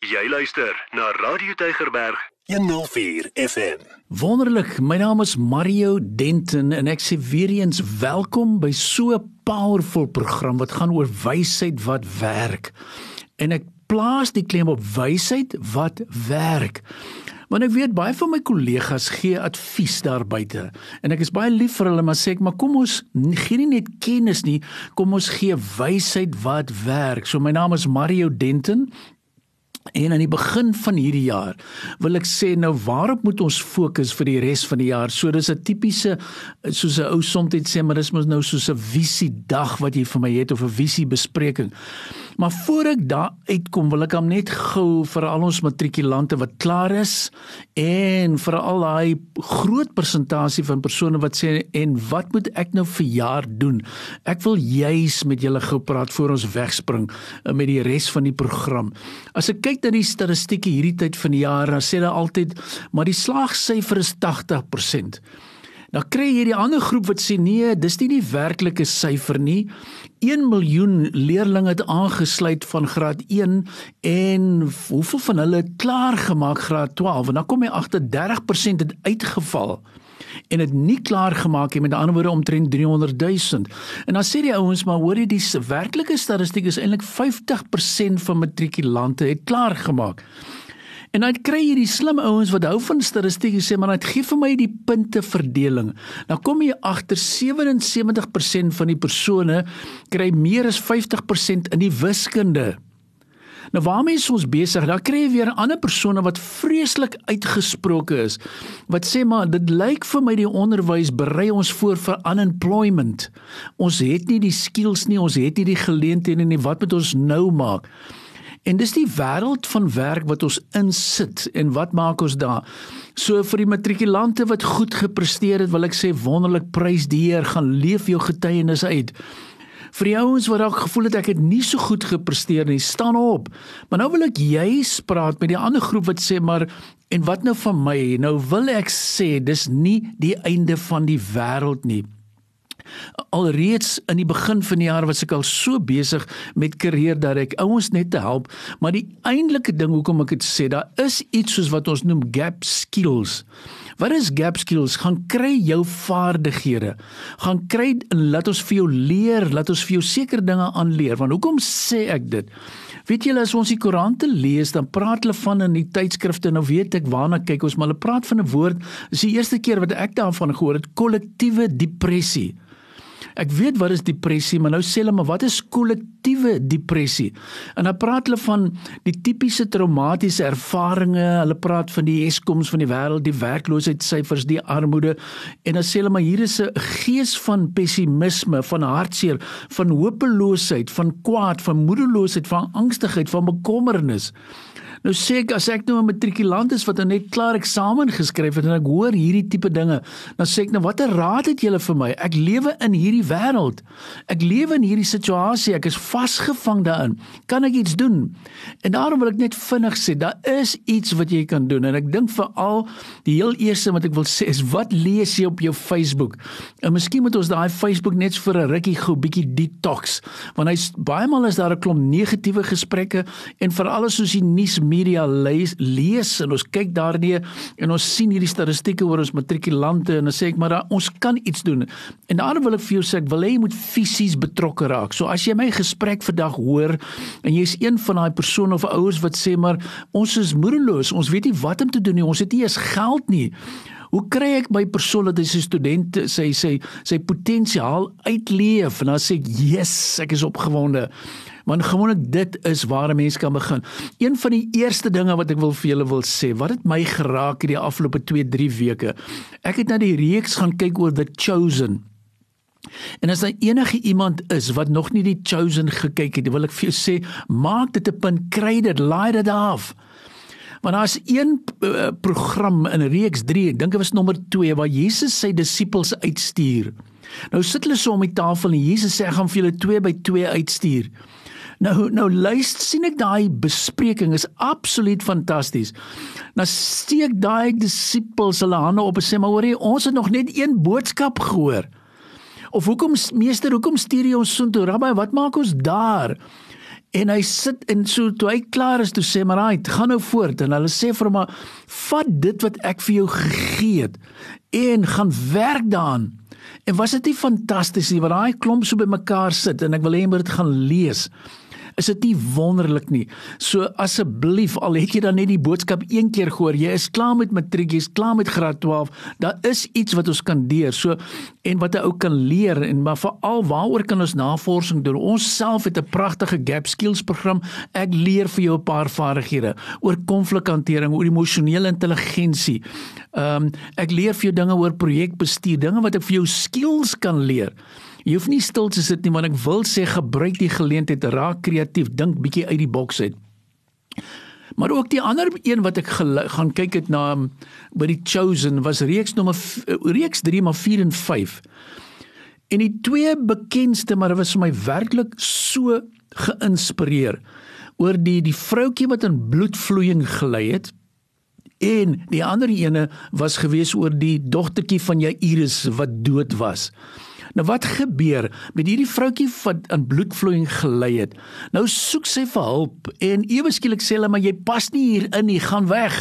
Jy luister na Radio Tygerberg 104 FM. Wonderlik, my naam is Mario Denton en ek sê weer eens welkom by so 'n powerful program wat gaan oor wysheid wat werk. En ek plaas die klem op wysheid wat werk. Want ek weet baie van my kollegas gee advies daar buite en ek is baie lief vir hulle maar sê ek maar kom ons gee nie net kennis nie, kom ons gee wysheid wat werk. So my naam is Mario Denton En aan die begin van hierdie jaar wil ek sê nou waarop moet ons fokus vir die res van die jaar? So dis 'n tipiese soos 'n ou soms sê maar dis mos nou soos 'n visie dag wat jy vir my het of 'n visie bespreking. Maar voor ek daar uitkom wil ek hom net gou vir al ons matrikulante wat klaar is en vir al daai groot persentasie van persone wat sê en wat moet ek nou vir jaar doen? Ek wil juis met julle gou praat voor ons wegspring eh, met die res van die program. As ek kyk na die statistieke hierdie tyd van die jaar, dan sê hulle altyd, maar die slaagsyfer is 80%. Nou kry jy hierdie ander groep wat sê nee, dis nie die werklike syfer nie. 1 miljoen leerders het aangesluit van graad 1 en hoeveel van hulle het klaar gemaak graad 12? En dan kom jy agter 30% het uitgeval en dit nie klaar gemaak het met ander woorde omtrent 300 000. En dan sê die ouens maar hoor jy die werklike statistiek is eintlik 50% van matrikulante het klaar gemaak. En dan kry jy die slim ouens wat hou van statistiek sê maar net gee vir my die punte verdeling. Nou kom jy agter 77% van die persone kry meer as 50% in die wiskunde. Nou waarmee is ons besig? Daar kry jy weer ander persone wat vreeslik uitgesproke is. Wat sê maar dit lyk vir my die onderwys berei ons voor vir unemployment. Ons het nie die skills nie, ons het nie die geleenthede nie. Wat moet ons nou maak? En dis die wêreld van werk wat ons insit en wat maak ons daar? So vir die matrikulante wat goed gepresteer het, wil ek sê wonderlik prys die Heer, gaan leef jou getuienis uit. Vir die ouens wat dalk gevoel het ek het nie so goed gepresteer nie, staan op. Maar nou wil ek juis praat met die ander groep wat sê maar en wat nou van my? Nou wil ek sê dis nie die einde van die wêreld nie. Alreeds in die begin van die jaar was ek al so besig met karier dat ek ouens net te help, maar die eintlike ding hoekom ek dit sê, daar is iets soos wat ons noem gap skills. Wat is gap skills? Gaan kry jou vaardighede. Gaan kry laat ons vir jou leer, laat ons vir jou seker dinge aanleer. Want hoekom sê ek dit? Weet julle as ons die koerante lees, dan praat hulle van in die tydskrifte nou weet ek waarna kyk ons, maar hulle praat van 'n woord. Dis die eerste keer wat ek daarvan gehoor het, kollektiewe depressie. Ek weet wat is depressie, maar nou sê hulle maar wat is kollektiewe depressie? En dan praat hulle van die tipiese traumatiese ervarings, hulle praat van die Eskoms van die wêreld, die werkloosheidssyfers, die armoede en dan sê hulle maar hier is 'n gees van pessimisme, van hartseer, van hopeloosheid, van kwaad, van moedeloosheid, van angstigheid, van bekommernis. Nou sê ek as ek nou 'n matrikulant is wat nou net klaar eksamen geskryf het en ek hoor hierdie tipe dinge, dan sê ek nou watter raad het julle vir my? Ek lewe in hierdie wêreld. Ek lewe in hierdie situasie. Ek is vasgevang daarin. Kan ek iets doen? En daarom wil ek net vinnig sê, daar is iets wat jy kan doen en ek dink veral die heel eerste wat ek wil sê is wat lees jy op jou Facebook? En miskien moet ons daai Facebook net vir 'n rukkie gou bietjie detox, want hy's baie maal is daar 'n klomp negatiewe gesprekke en veral as ons die nuus media lees, lees en ons kyk daarin en ons sien hierdie statistieke oor ons matrikulante en dan sê ek maar da, ons kan iets doen. En daarom wil ek vir jou sê ek wil hê jy moet fisies betrokke raak. So as jy my gesprek vandag hoor en jy's een van daai persone of ouers wat sê maar ons is moedeloos, ons weet nie wat om te doen nie, ons het nie eens geld nie. Hoe kry ek my persoon dat hy sy student sy sy sy potensiaal uitleef en dan sê ek, "Yes, ek is opgewonde." Want gewoonlik dit is waar 'n mens kan begin. Een van die eerste dinge wat ek wil vir julle wil sê, wat het my geraak hierdie afgelope 2-3 weke. Ek het na die reeks gaan kyk oor The Chosen. En as daar enige iemand is wat nog nie die Chosen gekyk het, wil ek vir jou sê, maak dit 'n punt, kry dit, laai dit af. Want daar's een uh, program in reeks 3, ek dink dit was nommer 2 waar Jesus sy disippels uitstuur. Nou sit hulle so om die tafel en Jesus sê ek gaan vir julle 2 by 2 uitstuur. Nou nou luister sien ek daai bespreking is absoluut fantasties. Nou steek daai disippels hulle hande op en sê maar hoorie ons het nog net een boodskap gehoor. Of hoekom meester hoekom stuur jy ons soontoe rabbi wat maak ons daar? En hy sit en so toe hy klaar is toe sê maar hy gaan nou voort en hulle sê vir hom maar vat dit wat ek vir jou gegee het en gaan werk daaraan. En was dit nie fantasties nie wat daai klomp so bymekaar sit en ek wil hê jy moet dit gaan lees is dit nie wonderlik nie. So asseblief al het jy dan net die boodskap een keer gehoor, jy is klaar met matriek, jy's klaar met graad 12, daar is iets wat ons kan leer. So en wat 'n ou kan leer en maar veral waaroor kan ons navorsing doen? Ons self het 'n pragtige gap skills program. Ek leer vir jou 'n paar vaardighede oor konflikhantering, oor emosionele intelligensie. Ehm um, ek leer vir jou dinge oor projekbestuur, dinge wat ek vir jou skills kan leer. Jy hoef nie stil te sit nie, want ek wil sê gebruik die geleentheid, raak kreatief, dink bietjie uit die boks uit. Maar ook die ander een wat ek gaan kyk het na um, by die Chosen was reeks nommer reeks 3 maar 4 en 5. En die twee bekendste maar was vir my werklik so geïnspireer oor die die vroutjie wat in bloedvloeiing gelei het en die ander ene was gewees oor die dogtertjie van Jairus wat dood was. Nou wat gebeur met hierdie vroutjie wat aan bloedvloeiing gelei het? Nou soek sy vir hulp en ewe skielik sê hulle maar jy pas nie hier in nie, gaan weg.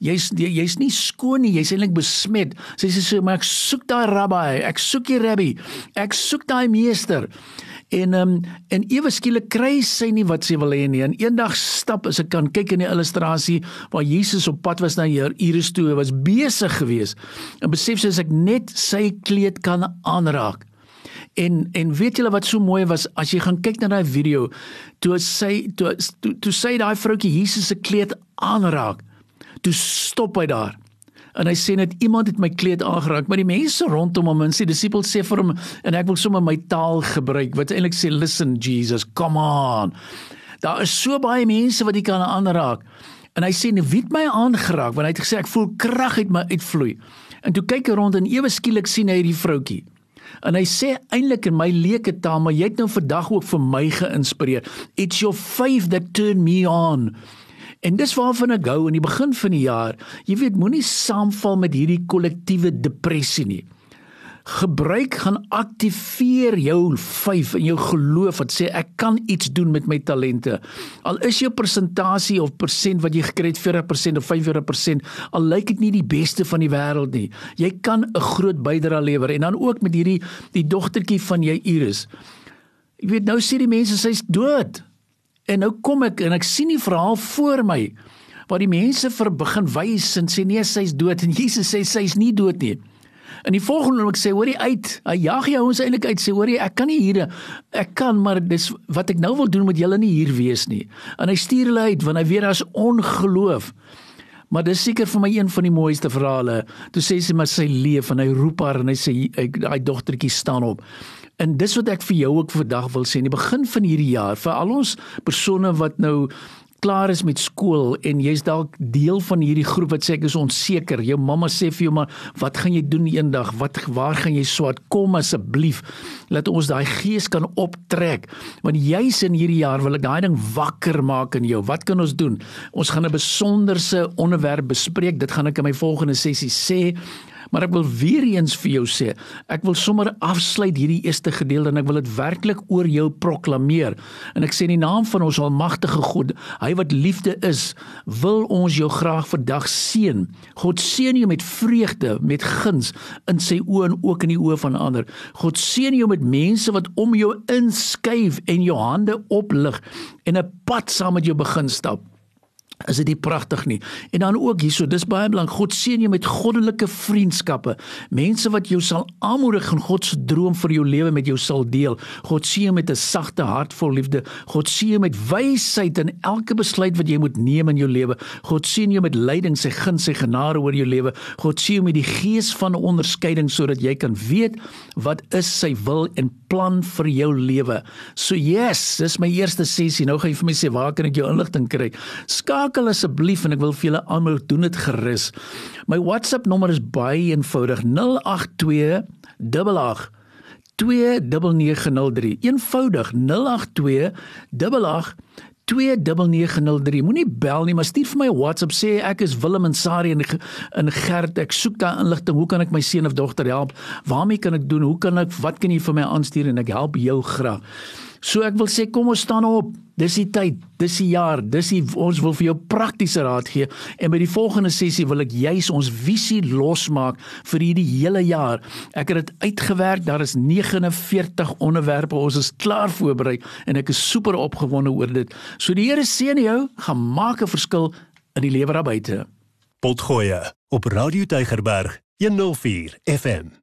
Jy's jy's nie skoon nie, jy's eintlik besmet. Sy sê so maar ek soek daai rabbi, ek soek die rabbi, ek soek daai meester. En um, en ewe skielik kry sy nie wat sy wil hê nie. En eendag stap as ek kan kyk in die illustrasie waar Jesus op pad was na Jairus toe, was besig geweest. En besef sy as ek net sy kleed kan aanraak. En en weet julle wat so mooi was as jy gaan kyk na daai video toe sy toe toe, toe sy daai vroutjie Jesus se kleed aanraak. Toe stop hy daar en hy sê net iemand het my kleed aangeraak. Maar die mense rondom hom en sy disippels sê vir hom en ek wil sommer my taal gebruik wat eintlik sê listen Jesus come on. Daar is so baie mense wat jy kan aanraak. En hy sê nee wie het my aangeraak? Want hy het gesê ek voel krag uit my uitvloei. En toe kyk hy rond en ewe skielik sien hy hierdie vroutjie En hy sê eintlik in my leuke taal, maar jy het nou vandag ook vir my geïnspireer. It's your faith that turned me on. En dis waarvan ek gou in die begin van die jaar, jy weet, moenie saamval met hierdie kollektiewe depressie nie. Gebruik gaan aktiveer jou vyf in jou geloof wat sê ek kan iets doen met my talente. Al is jou persentasie of persent wat jy gekry het 40% of 45%, al lyk dit nie die beste van die wêreld nie. Jy kan 'n groot bydrae lewer en dan ook met hierdie die dogtertjie van jy Iris. Jy weet nou sê die mense sy's dood. En nou kom ek en ek sien die verhaal voor my waar die mense vir begin wys en sê nee sy's dood en Jesus sê sy's nie dood nie. En die volgende oomblik sê hoorie uit. Hy jag jou ons eintlik uit sê hoorie ek kan nie hier ek kan maar dis wat ek nou wil doen met julle nie hier wees nie. En hy stuur hulle uit want hy weet daar's ongeloof. Maar dis seker vir my een van die mooiste verhale. Toe sê sy maar sy leef en hy roep haar en hy sê hy dogtertjie staan op. En dis wat ek vir jou ook vandag wil sê in die begin van hierdie jaar vir al ons persone wat nou klaar is met skool en jy's dalk deel van hierdie groep wat sê ek is onseker. Jou mamma sê vir jou maar wat gaan jy doen eendag? Wat waar gaan jy swat? Kom asseblief laat ons daai gees kan optrek. Want jy's in hierdie jaar wil ek daai ding wakker maak in jou. Wat kan ons doen? Ons gaan 'n besonderse onderwerp bespreek. Dit gaan ek in my volgende sessie sê. Maar ek wil weer eens vir jou sê, ek wil sommer afsluit hierdie eerste gedeelte en ek wil dit werklik oor jou proklameer. En ek sê in die naam van ons almagtige God, hy wat liefde is, wil ons jou graag vandag seën. God seën jou met vreugde, met guns in sy oë en ook in die oë van ander. God seën jou met mense wat om jou inskuif en jou hande oplig en 'n pad saam met jou begin stap is dit nie pragtig nie. En dan ook hierso, dis baie belangrik. God seën jou met goddelike vriendskappe. Mense wat jou sal aanmoedig en God se droom vir jou lewe met jou sal deel. God seën jou met 'n sagte hart vol liefde. God seën jou met wysheid in elke besluit wat jy moet neem in jou lewe. God seën jou met leiding, sy guns, sy genade oor jou lewe. God seën jou met die gees van onderskeiding sodat jy kan weet wat is sy wil en plan vir jou lewe. So yes, dis my eerste sessie. Nou gaan jy vir my sê waar kan ek jou inligting kry? Skakel skakel asseblief en ek wil vir julle almal doen dit gerus. My WhatsApp nommer is baie eenvoudig 082 88 2903 eenvoudig 082 88 2903 moenie bel nie maar stuur vir my WhatsApp sê ek is Willem en Sari in in Gert. Ek soek daai inligting. Hoe kan ek my seun of dogter help? Waarmee kan ek doen? Hoe kan ek wat kan jy vir my aanstuur en ek help jou graag So ek wil sê kom ons staan op. Dis die tyd, dis die jaar, dis die ons wil vir jou praktiese raad gee en by die volgende sessie wil ek juis ons visie losmaak vir hierdie hele jaar. Ek het dit uitgewerk, daar is 49 onderwerpe. Ons is klaar voorberei en ek is super opgewonde oor dit. So die Here seën jou, gaan maak 'n verskil in die lewer daar buite. Potgoeie op Radio Tygerberg 104 FM.